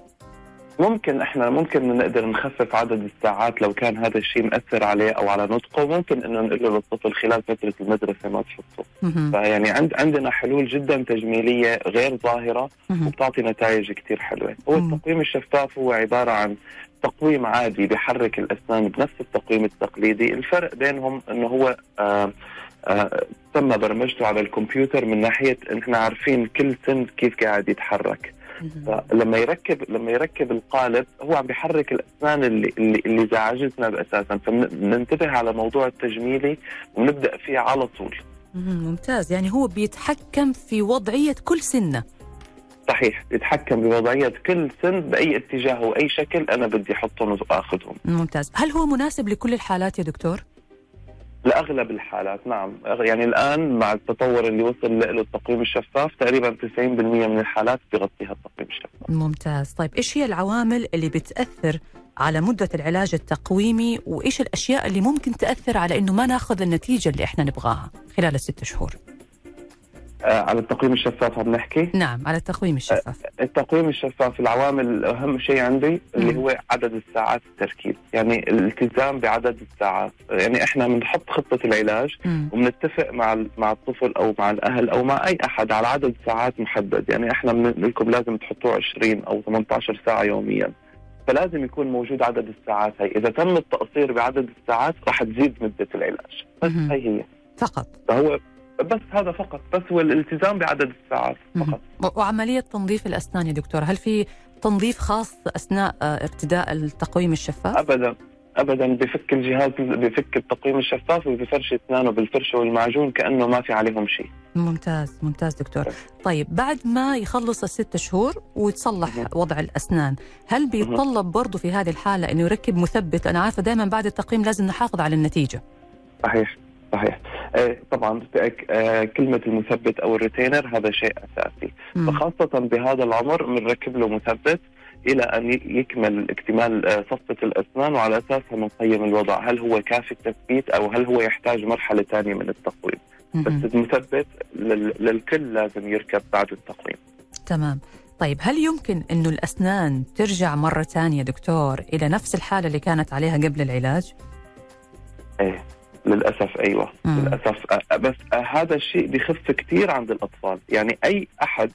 [SPEAKER 3] ممكن إحنا ممكن نقدر نخفف عدد الساعات لو كان هذا الشيء مأثر عليه أو على نطقه. ممكن إنه نقول له للطفل خلال فترة المدرسة ما تحطه. فيعني عند عندنا حلول جدا تجميلية غير ظاهرة وبتعطي نتائج كثير حلوة. هو التقويم الشفاف هو عبارة عن تقويم عادي بحرك الأسنان بنفس التقويم التقليدي. الفرق بينهم إنه هو آه آه تم برمجته على الكمبيوتر من ناحية إحنا عارفين كل سن كيف قاعد يتحرك. فلما يركب لما يركب القالب هو عم بيحرك الأسنان اللي اللي, اللي زعجتنا أساسا. فبننتبه على موضوع التجميلي ونبدأ فيه على طول.
[SPEAKER 2] ممتاز. يعني هو بيتحكم في وضعية كل سنة.
[SPEAKER 3] صحيح. يتحكم بوضعية كل سن بأي اتجاه وأي شكل أنا بدي أحطهم وأخذهم.
[SPEAKER 2] ممتاز. هل هو مناسب لكل الحالات يا دكتور؟
[SPEAKER 3] لأغلب الحالات نعم. يعني الآن مع التطور اللي وصل له التقويم الشفاف تقريبا 90% من الحالات بيغطيها التقويم الشفاف.
[SPEAKER 2] ممتاز. طيب إيش هي العوامل اللي بتأثر على مدة العلاج التقويمي؟ وإيش الأشياء اللي ممكن تأثر على إنه ما ناخذ النتيجة اللي إحنا نبغاها خلال الست شهور؟
[SPEAKER 3] على التقويم الشفاف عم نحكي؟
[SPEAKER 2] نعم على التقويم الشفاف.
[SPEAKER 3] آه، التقويم الشفاف العوامل أهم شيء عندي اللي هو عدد الساعات التركيز يعني الالتزام بعدد الساعات. يعني إحنا بنحط خطة العلاج وبنتفق مع مع الطفل أو مع الأهل أو مع أي أحد على عدد ساعات محدد. يعني إحنا بنقول لكم لازم تحطوه 20 أو 18 ساعة يوميا. فلازم يكون موجود عدد الساعات هي إذا تم التقصير بعدد الساعات راح تزيد مدة العلاج. بس هي هي.
[SPEAKER 2] فقط.
[SPEAKER 3] فهو بس هذا فقط بس هو الالتزام بعدد الساعات فقط.
[SPEAKER 2] وعملية تنظيف الأسنان يا دكتور هل في تنظيف خاص أثناء آه، ارتداء التقويم الشفاف؟
[SPEAKER 3] أبدا ابدا بفك الجهاز بفك التقويم الشفاف وبفرش أسنانه بالفرشة والمعجون كأنه ما في عليهم شيء.
[SPEAKER 2] ممتاز ممتاز دكتور. طيب بعد ما يخلص الست شهور ويتصلح وضع الأسنان هل بيتطلب برضه في هذه الحالة إنه يركب مثبت؟ أنا عارفة دائما بعد التقييم لازم نحافظ على النتيجة.
[SPEAKER 3] صحيح. صحيح. آه طبعا آه كلمة المثبت أو الريتينر هذا شيء أساسي. فخاصة بهذا العمر بنركب له مثبت إلى أن يكمل اكتمال آه صفة الأسنان وعلى أساسها بنقيم الوضع. هل هو كافي التثبيت أو هل هو يحتاج مرحلة ثانية من التقويم. بس المثبت للكل لازم يركب بعد التقويم.
[SPEAKER 2] تمام. طيب هل يمكن إنه الأسنان ترجع مرة ثانية دكتور إلى نفس الحالة اللي كانت عليها قبل العلاج؟
[SPEAKER 3] إيه. للأسف أيوه. مم. للأسف. بس هذا الشيء بخف كثير عند الأطفال. يعني أي أحد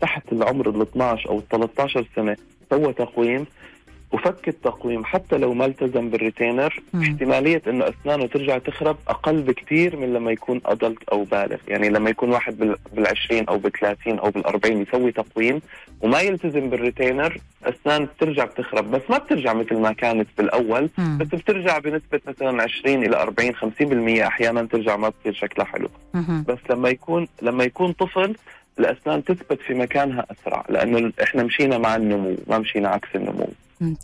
[SPEAKER 3] تحت العمر ال 12 أو ال 13 سنة سوى تقويم وفك التقويم حتى لو ما التزم بالريتينر. مم. احتمالية إنه أسنانه ترجع تخرب أقل بكثير من لما يكون ادلت أو بالغ، يعني لما يكون واحد بال20 أو بال30 أو بال40 يسوي تقويم وما يلتزم بالريتينر أسنان بترجع بتخرب. بس ما بترجع مثل ما كانت بالأول. مم. بس بترجع بنسبة مثلا 20 إلى 40 50% أحيانا ترجع ما بتصير شكلها حلو. مم. بس لما يكون لما يكون طفل الأسنان تثبت في مكانها أسرع. لأنه إحنا مشينا مع النمو ما مشينا عكس النمو.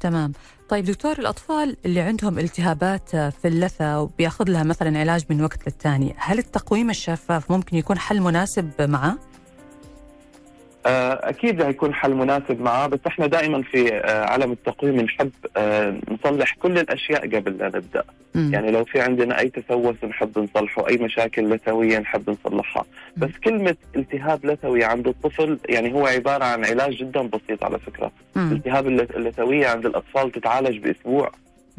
[SPEAKER 2] تمام طيب دكتور الأطفال اللي عندهم التهابات في اللثة وبياخذ لها مثلا علاج من وقت للتاني هل التقويم الشفاف ممكن يكون حل مناسب معه؟
[SPEAKER 3] آه، أكيد هيكون حل مناسب معاه بس إحنا دائما في آه، عالم التقويم نحب آه، نصلح كل الأشياء قبل لا نبدأ.
[SPEAKER 2] مم.
[SPEAKER 3] يعني لو في عندنا أي تسوس نحب نصلحه أي مشاكل لثوية نحب نصلحها. بس كلمة التهاب لثوي عند الطفل يعني هو عبارة عن علاج جدا بسيط على فكرة. اللث- اللثوية عند الأطفال تتعالج بأسبوع.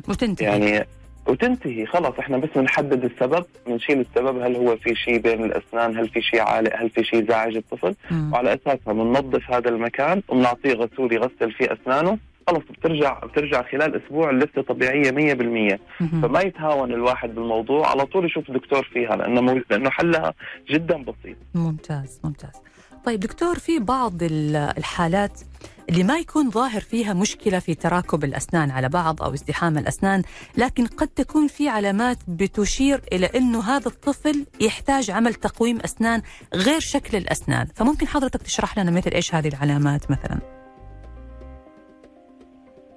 [SPEAKER 2] وتنتهي
[SPEAKER 3] يعني وتنتهي. خلاص إحنا بس بنحدد السبب بنشيل السبب هل هو في شيء بين الأسنان هل في شيء عالق هل في شيء زعج الطفل
[SPEAKER 2] مم.
[SPEAKER 3] وعلى أساسها بننظف هذا المكان وبنعطيه غسول يغسل فيه أسنانه. خلص بترجع بترجع خلال أسبوع اللثه طبيعية 100%
[SPEAKER 2] مم.
[SPEAKER 3] فما يتهاون الواحد بالموضوع على طول يشوف دكتور فيها لأنه لأنه حلها جدا بسيط.
[SPEAKER 2] ممتاز ممتاز. طيب دكتور في بعض ال- الحالات اللي ما يكون ظاهر فيها مشكلة في تراكب الأسنان على بعض أو ازدحام الأسنان لكن قد تكون في علامات بتشير إلى أنه هذا الطفل يحتاج عمل تقويم أسنان غير شكل الأسنان فممكن حضرتك تشرح لنا مثل إيش هذه العلامات مثلا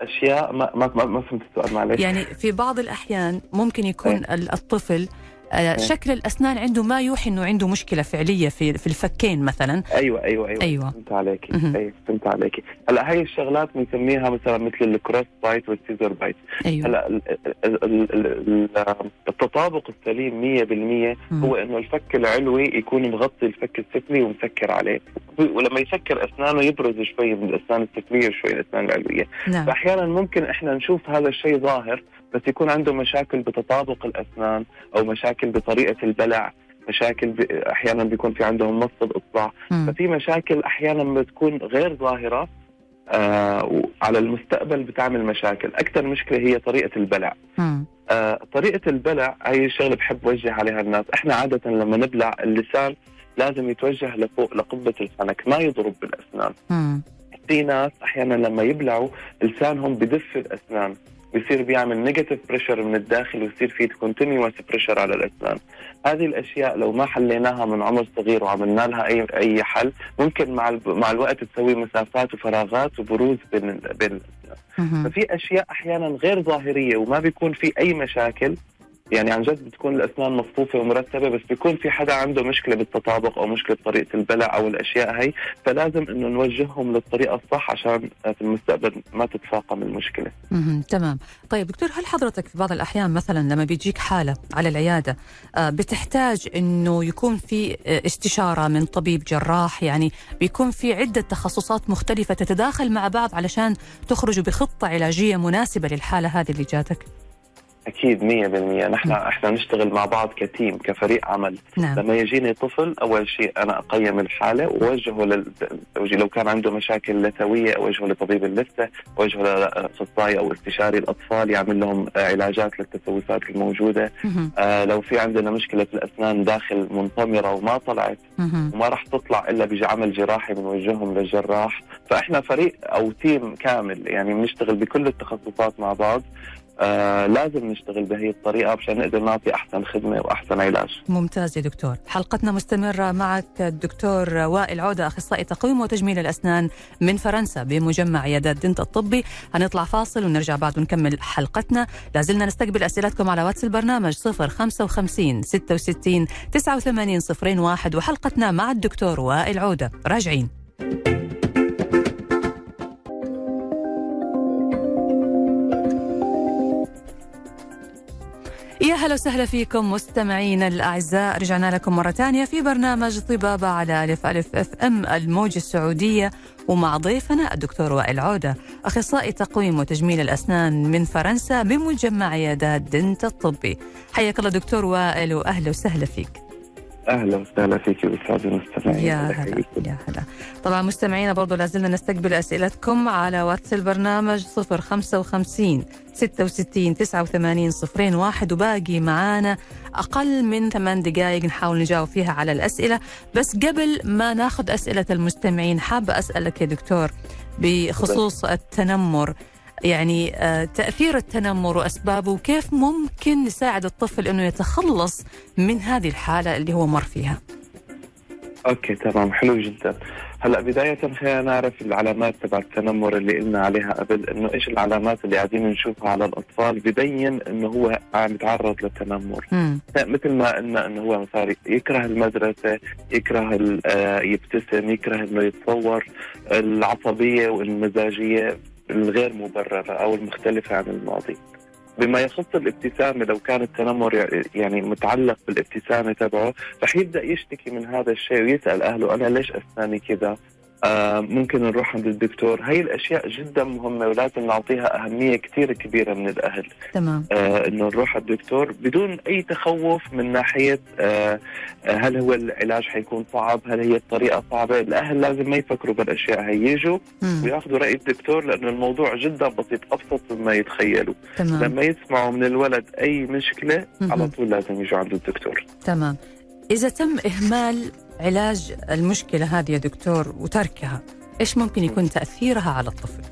[SPEAKER 3] أشياء ما ما ما, فهمت السؤال معلش
[SPEAKER 2] يعني في بعض الأحيان ممكن يكون
[SPEAKER 3] إيه.
[SPEAKER 2] ال- الطفل. شكل الأسنان عنده ما يوحي أنه عنده مشكلة فعلية في في الفكين مثلا.
[SPEAKER 3] أيوه أيوه أيوه.
[SPEAKER 2] أيوة.
[SPEAKER 3] فهمت عليكي
[SPEAKER 2] مهم.
[SPEAKER 3] أيوه فهمت عليكي هلا هاي الشغلات بنسميها مثلا مثل ال cross bite وال scissor bite.
[SPEAKER 2] أيوه.
[SPEAKER 3] هلا ال- ال- ال- ال- ال- التطابق السليم 100%
[SPEAKER 2] مم.
[SPEAKER 3] هو إنه الفك العلوي يكون مغطي الفك السفلي ومسكر عليه. ولما يسكر أسنانه يبرز شوي من الأسنان السفليه وشوي الأسنان العلوية.
[SPEAKER 2] نعم.
[SPEAKER 3] فاحيانا ممكن إحنا نشوف هذا الشيء ظاهر بس يكون عنده مشاكل بتطابق الأسنان أو مشاكل بطريقة البلع مشاكل ب... أحيانا بيكون في عندهم مص الاصبع
[SPEAKER 2] مم.
[SPEAKER 3] ففي مشاكل أحيانا بتكون غير ظاهرة آه وعلى المستقبل بتعمل مشاكل أكثر مشكلة هي طريقة البلع
[SPEAKER 2] مم.
[SPEAKER 3] آه طريقة البلع هي شغلة بحب وجه عليها الناس إحنا عادة لما نبلع اللسان لازم يتوجه لفوق لقبة الحنك ما يضرب بالأسنان
[SPEAKER 2] مم.
[SPEAKER 3] في ناس أحيانا لما يبلعوا لسانهم بدف الأسنان بيصير بيعمل negative pressure من الداخل ويصير في continuous pressure على الاسنان هذه الأشياء لو ما حليناها من عمر صغير وعملنا لها اي أي حل ممكن مع مع الوقت تسوي مسافات وفراغات وبروز بين بين. ففي أشياء أحيانا غير ظاهرية وما بيكون في أي مشاكل يعني عن جد بتكون الأسنان مصفوفة ومرتبة بس بيكون في حدا عنده مشكلة بالتطابق أو مشكلة بطريقه البلع أو الأشياء هي فلازم إنه نوجههم للطريقة الصح عشان في المستقبل ما تتفاقم المشكلة.
[SPEAKER 2] مهم. تمام طيب دكتور هل حضرتك في بعض الأحيان مثلا لما بيجيك حالة على العيادة آه، بتحتاج أنه يكون في آه، استشارة من طبيب جراح يعني بيكون في عدة تخصصات مختلفة تتداخل مع بعض علشان تخرجوا بخطة علاجية مناسبة للحالة هذه اللي جاتك
[SPEAKER 3] أكيد 100% نحن إحنا نشتغل مع بعض كتيم كفريق عمل.
[SPEAKER 2] نعم.
[SPEAKER 3] لما يجيني طفل أول شيء أنا أقيم الحالة وأوجهه لل لو كان عنده مشاكل لثوية أوجهه لطبيب اللثة أوجهه لأخصائي أو استشاري الأطفال يعمل لهم علاجات للتسوسات
[SPEAKER 2] الموجودة.
[SPEAKER 3] آه لو في عندنا مشكلة الأسنان داخل منطمره وما طلعت
[SPEAKER 2] مهم.
[SPEAKER 3] وما راح تطلع إلا بعمل جراحي بنوجههم للجراح. فإحنا فريق أو تيم كامل يعني بنشتغل بكل التخصصات مع بعض. آه لازم نشتغل بهي الطريقة مشان نقدر نعطي أحسن خدمة وأحسن علاج.
[SPEAKER 2] ممتاز يا دكتور. حلقتنا مستمرة معك الدكتور وائل عودة أخصائي تقويم وتجميل الأسنان من فرنسا بمجمع عيادات دنت الطبي. هنطلع فاصل ونرجع بعد ونكمل حلقتنا. لازلنا نستقبل أسئلتكم على واتس البرنامج 055 66 89 01 وحلقتنا مع الدكتور وائل عودة. راجعين. يا هلا وسهلا فيكم مستمعينا الأعزاء. رجعنا لكم مرة ثانية في برنامج طبابة على ألف ألف FM الموجه السعودية ومع ضيفنا الدكتور وائل عودة أخصائي تقويم وتجميل الأسنان من فرنسا بمجمع عيادات دنت الطبي. حياك الله دكتور وائل وأهلا وسهلا فيك.
[SPEAKER 3] أهلا وسهلا فيك أستاذ المستمعين
[SPEAKER 2] يا هلا. يا هلا. طبعا مستمعينا برضو لازلنا نستقبل أسئلتكم على واتس البرنامج 055 66 89 صفرين واحد وباقي معانا أقل من ثمان دقائق نحاول نجاوب فيها على الأسئلة. بس قبل ما ناخذ أسئلة المستمعين حابة أسألك يا دكتور بخصوص التنمر. يعني آه، تأثير التنمر وأسبابه وكيف ممكن نساعد الطفل أنه يتخلص من هذه الحالة اللي هو مر فيها.
[SPEAKER 3] أوكي تمام حلو جدا. هلأ بداية خلينا نعرف العلامات تبع التنمر اللي قلنا عليها قبل إنه إيش العلامات اللي قاعدين نشوفها على الأطفال ببين إنه هو عم يتعرض للتنمر. مثل ما قلنا إنه هو صار يكره المدرسة يكره آه، يبتسم يكره إنه يتصور العصبية والمزاجية. الغير مبررة أو المختلفة عن الماضي. بما يخص الابتسامة لو كان التنمر يعني متعلق بالابتسامة تبعه رح يبدأ يشتكي من هذا الشيء ويسأل أهله أنا ليش أسناني كذا؟ ممكن نروح عند الدكتور. هاي الأشياء جدا مهمة ولازم نعطيها أهمية كثير كبيرة من الأهل.
[SPEAKER 2] تمام.
[SPEAKER 3] آه إنه نروح على الدكتور بدون أي تخوف من ناحية آه آه، هل هو العلاج حيكون صعب هل هي الطريقة صعبة. الأهل لازم ما يفكروا بالأشياء هي يجوا. وياخذوا رأي الدكتور لأنه الموضوع جدا بسيط أبسط مما يتخيلوا.
[SPEAKER 2] تمام.
[SPEAKER 3] لما يسمعوا من الولد أي مشكلة
[SPEAKER 2] مهم.
[SPEAKER 3] على طول لازم يجوا عند الدكتور.
[SPEAKER 2] تمام. إذا تم إهمال علاج المشكلة هذه يا دكتور وتركها إيش ممكن يكون تأثيرها على الطفل؟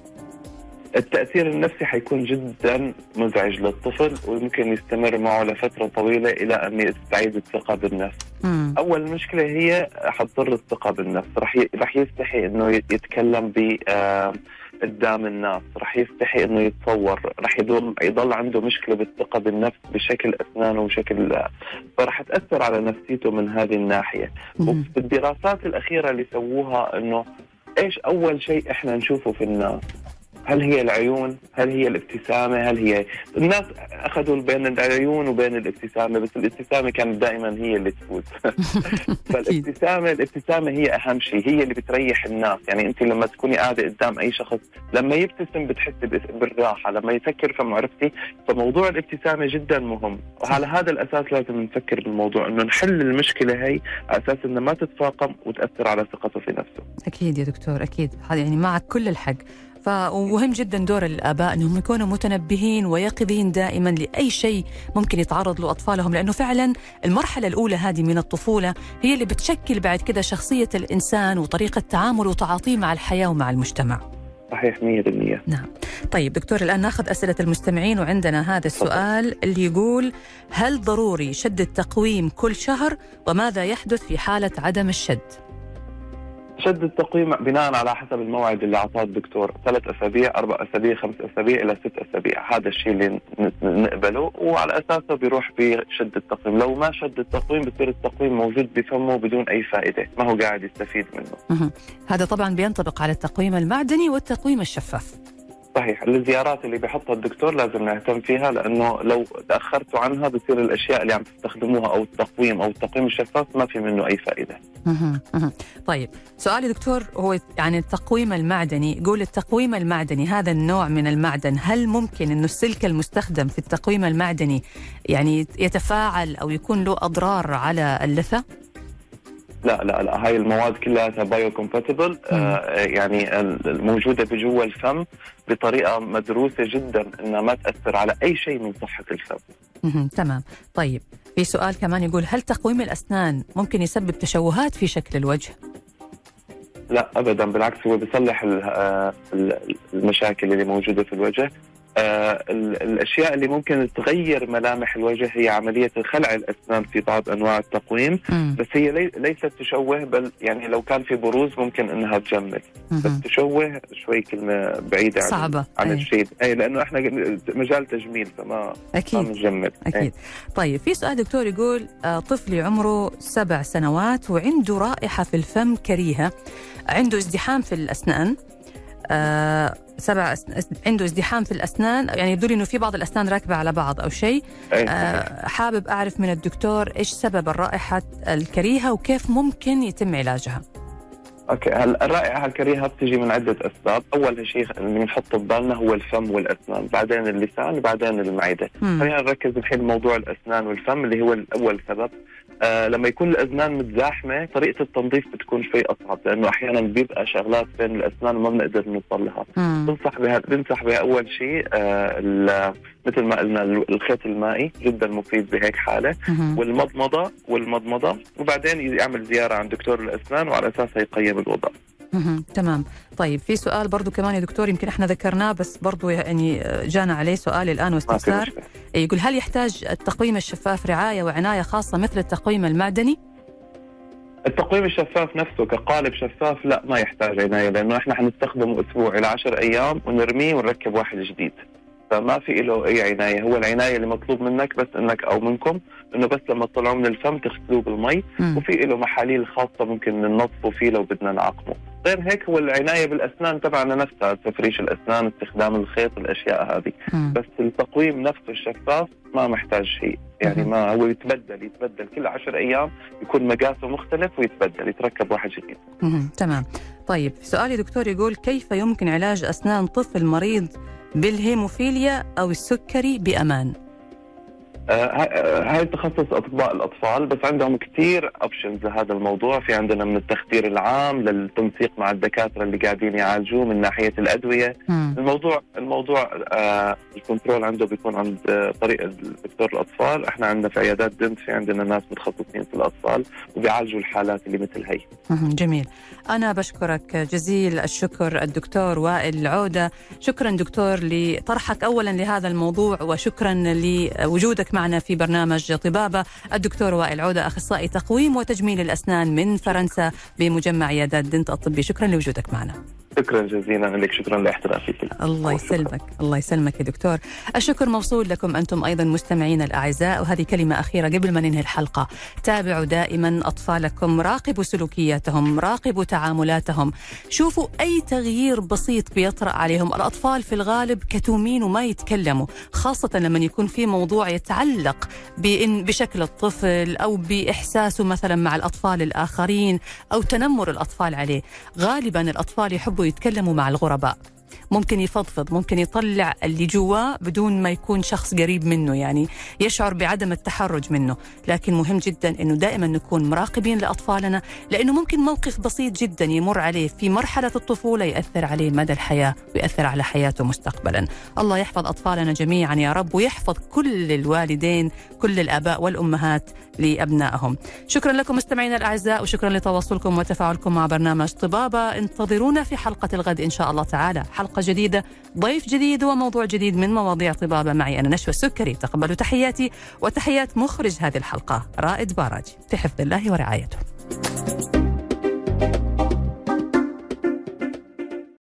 [SPEAKER 3] التأثير النفسي حيكون جدا مزعج للطفل ويمكن يستمر معه لفترة طويلة إلى أن يستعيد الثقة بالنفس
[SPEAKER 2] مم.
[SPEAKER 3] أول مشكلة هي حتضر الثقة بالنفس رح. رح يستحي إنه يتكلم ب آه، قدام الناس رح يستحي إنه يتصور رح يضل يضل عنده مشكلة بالثقة بالنفس بشكل أسنانه وشكل فرح تأثر على نفسيته من هذه الناحية
[SPEAKER 2] مم.
[SPEAKER 3] وفي الدراسات الأخيرة اللي سووها إنه إيش أول شيء إحنا نشوفه في الناس هل هي العيون؟ هل هي الابتسامة؟ هل هي الناس أخذوا بين العيون وبين الابتسامة بس الابتسامة كانت دائما هي اللي تفوز (laughs) فالابتسامة الابتسامة هي أهم شيء هي اللي بتريح الناس. يعني أنت لما تكوني قاعدة قدام أي شخص لما يبتسم بتحسي بالراحة. لما يفكر في معرفتي فموضوع الابتسامة جدا مهم. وعلى هذا الأساس لازم نفكر بالموضوع أنه نحل المشكلة هي على أساس أنها ما تتفاقم وتأثر على ثقته في نفسه.
[SPEAKER 2] أكيد يا دكتور أكيد. هذا يعني معك كل الحق. فمهم جدا دور الآباء أنهم يكونوا متنبهين ويقظين دائما لأي شيء ممكن يتعرض له أطفالهم لأنه فعلا المرحلة الأولى هذه من الطفولة هي اللي بتشكل بعد كده شخصية الإنسان وطريقة تعامله وتعاطيه مع الحياة ومع المجتمع.
[SPEAKER 3] صحيح 100%
[SPEAKER 2] نعم. طيب دكتور الآن نأخذ أسئلة المستمعين وعندنا هذا السؤال اللي يقول هل ضروري شد التقويم كل شهر وماذا يحدث في حالة عدم الشد؟
[SPEAKER 3] شد التقويم بناء على حسب الموعد اللي أعطاه الدكتور. ثلاث أسابيع أربع أسابيع خمس أسابيع إلى ست أسابيع. هذا الشيء اللي نقبله وعلى أساسه بيروح بشد التقويم. لو ما شد التقويم بصير التقويم موجود بفمه بدون أي فائدة. ما هو قاعد يستفيد منه.
[SPEAKER 2] هذا طبعا بينطبق على التقويم المعدني والتقويم الشفاف.
[SPEAKER 3] صحيح الزيارات اللي بيحطها الدكتور لازم نهتم فيها لأنه لو تاخرتوا عنها بصير الأشياء اللي عم تستخدموها أو التقويم أو التقويم الشفاف ما في منه
[SPEAKER 2] أي فائدة. طيب سؤالي دكتور هو يعني التقويم المعدني يقول التقويم المعدني هذا النوع من المعدن هل ممكن إنه السلك المستخدم في التقويم المعدني يعني يتفاعل أو يكون له أضرار على اللثة؟
[SPEAKER 3] لا لا لا هاي المواد كلها biocompatible آه يعني الموجودة بجوا الفم بطريقة مدروسة جدا إنها ما تأثر على أي شيء من صحة الفم.
[SPEAKER 2] تمام طيب في سؤال كمان يقول هل تقويم الأسنان ممكن يسبب تشوهات في شكل الوجه؟
[SPEAKER 3] لا ابدا بالعكس هو بيصلح آه، ال- المشاكل اللي موجودة في الوجه آه، ال- الأشياء اللي ممكن تغير ملامح الوجه هي عملية خلع الأسنان في بعض أنواع التقويم. بس هي لي- ليست تشوه بل يعني لو كان في بروز ممكن إنها تجمل بس. تشوه شوي كلمة بعيدة عن
[SPEAKER 2] صعبة
[SPEAKER 3] عن
[SPEAKER 2] أي.
[SPEAKER 3] الشيء اي لأنه إحنا مجال تجميل فما ما
[SPEAKER 2] أكيد
[SPEAKER 3] بنجمل
[SPEAKER 2] أكيد طيب في سؤال دكتور يقول آه، طفلي عمره سبع سنوات وعنده رائحة في الفم كريهة عنده ازدحام في الأسنان آه سبع. عنده ازدحام في الأسنان يعني يبدو لي إنه في بعض الأسنان راكبة على بعض أو شيء. آه حابب أعرف من الدكتور إيش سبب الرائحة الكريهة وكيف ممكن يتم علاجها
[SPEAKER 3] أوكي هلا الرائحة الكريهة بتجي من عدة أسباب، أول شيء اللي بنحطه ببالنا هو الفم والأسنان، بعدين اللسان، بعدين
[SPEAKER 2] المعدة،.
[SPEAKER 3] خلينا نركز الحين موضوع الأسنان والفم اللي هو الأول سبب. آه لما يكون الاسنان متزاحمة طريقة التنظيف بتكون شوي أصعب لأنه أحيانا بيبقى شغلات بين الاسنان وما بنقدر نوصل لها. بنصح بها بنصح بها أول شيء آه مثل ما قلنا الخيط المائي جدا مفيد بهيك
[SPEAKER 2] حالة.
[SPEAKER 3] والمضمضه والمضمضة وبعدين يعمل زيارة عند دكتور الاسنان وعلى اساسها يقيم الوضع.
[SPEAKER 2] تمام. طيب في سؤال برضو كمان يا دكتور يمكن إحنا ذكرناه بس برضو يعني جانا عليه سؤال
[SPEAKER 3] في
[SPEAKER 2] واستفسار.
[SPEAKER 3] مشكلة.
[SPEAKER 2] يقول هل يحتاج التقويم الشفاف رعاية وعناية خاصة مثل التقويم المعدني؟
[SPEAKER 3] التقويم الشفاف نفسه كقالب شفاف لا ما يحتاج عناية لأنه إحنا حنستخدمه أسبوع إلى 10 أيام ونرميه ونركب واحد جديد. فما في له أي عناية. هو العناية اللي مطلوب منك بس إنك أو منكم إنه بس لما تطلعوه من الفم تغسلوه بالمي. وفي له محاليل خاصة ممكن ننظفه فيه لو بدنا نعقمه غير هيك هو العناية بالأسنان تبعنا نفسها تفريش الأسنان استخدام الخيط الأشياء هذه
[SPEAKER 2] مم.
[SPEAKER 3] بس التقويم نفسه الشفاف ما محتاج شيء يعني
[SPEAKER 2] مم.
[SPEAKER 3] ما هو يتبدل يتبدل كل عشر أيام يكون مقاسه مختلف ويتبدل يتركب واحد جديد.
[SPEAKER 2] تمام طيب سؤالي دكتور يقول كيف يمكن علاج أسنان طفل مريض بالهيموفيليا أو السكري بأمان
[SPEAKER 3] ه- هاي تخصص أطباء الأطفال بس عندهم كثير options لهذا الموضوع في عندنا من التخدير العام للتنسيق مع الدكاترة اللي قاعدين يعالجوه من ناحية الأدوية
[SPEAKER 2] مم.
[SPEAKER 3] الموضوع الموضوع آه ال control عنده بيكون عند آه، طريق الدكتور الأطفال إحنا عندنا في عيادات دنت في عندنا ناس متخصصين في الأطفال وبيعالجوا الحالات اللي مثل هي
[SPEAKER 2] مهم. جميل أنا بشكرك جزيل الشكر الدكتور وائل العودة شكرا دكتور لطرحك أولا لهذا الموضوع وشكرا لوجودك معنا في برنامج طبابة. الدكتور وائل عودة أخصائي تقويم وتجميل الأسنان من فرنسا بمجمع عيادات دنت الطبي. شكرا لوجودك معنا.
[SPEAKER 3] شكرا جزيلا لك شكرا لاحترافك
[SPEAKER 2] الله يسلمك الله يسلمك يا دكتور. الشكر موصول لكم أنتم أيضا مستمعين الأعزاء وهذه كلمة أخيرة قبل ما ننهي الحلقة. تابعوا دائما أطفالكم راقبوا سلوكياتهم راقبوا تعاملاتهم. شوفوا أي تغيير بسيط بيطرأ عليهم. الأطفال في الغالب كتومين وما يتكلموا خاصة لما يكون في موضوع يتعلق بإن بشكل الطفل أو بإحساسه مثلا مع الأطفال الآخرين أو تنمر الأطفال عليه. غالبا الأطفال يحبوا يتكلموا مع الغرباء. ممكن يفضفض ممكن يطلع اللي جواه بدون ما يكون شخص قريب منه يعني يشعر بعدم التحرج منه. لكن مهم جدا إنه دائما نكون مراقبين لأطفالنا لأنه ممكن موقف بسيط جدا يمر عليه في مرحلة الطفولة يأثر عليه مدى الحياة ويأثر على حياته مستقبلا. الله يحفظ أطفالنا جميعا يا رب ويحفظ كل الوالدين كل الآباء والأمهات لأبنائهم. شكرا لكم مستمعينا الأعزاء وشكرا لتواصلكم وتفاعلكم مع برنامج طبابة. انتظرونا في حلقة الغد إن شاء الله تعالى. حلقه جديده ضيف جديد وموضوع جديد من مواضيع طبابة معي أنا نشوى السكري. تقبلوا تحياتي وتحيات مخرج هذه الحلقة رائد باراج في حفظ الله ورعايته.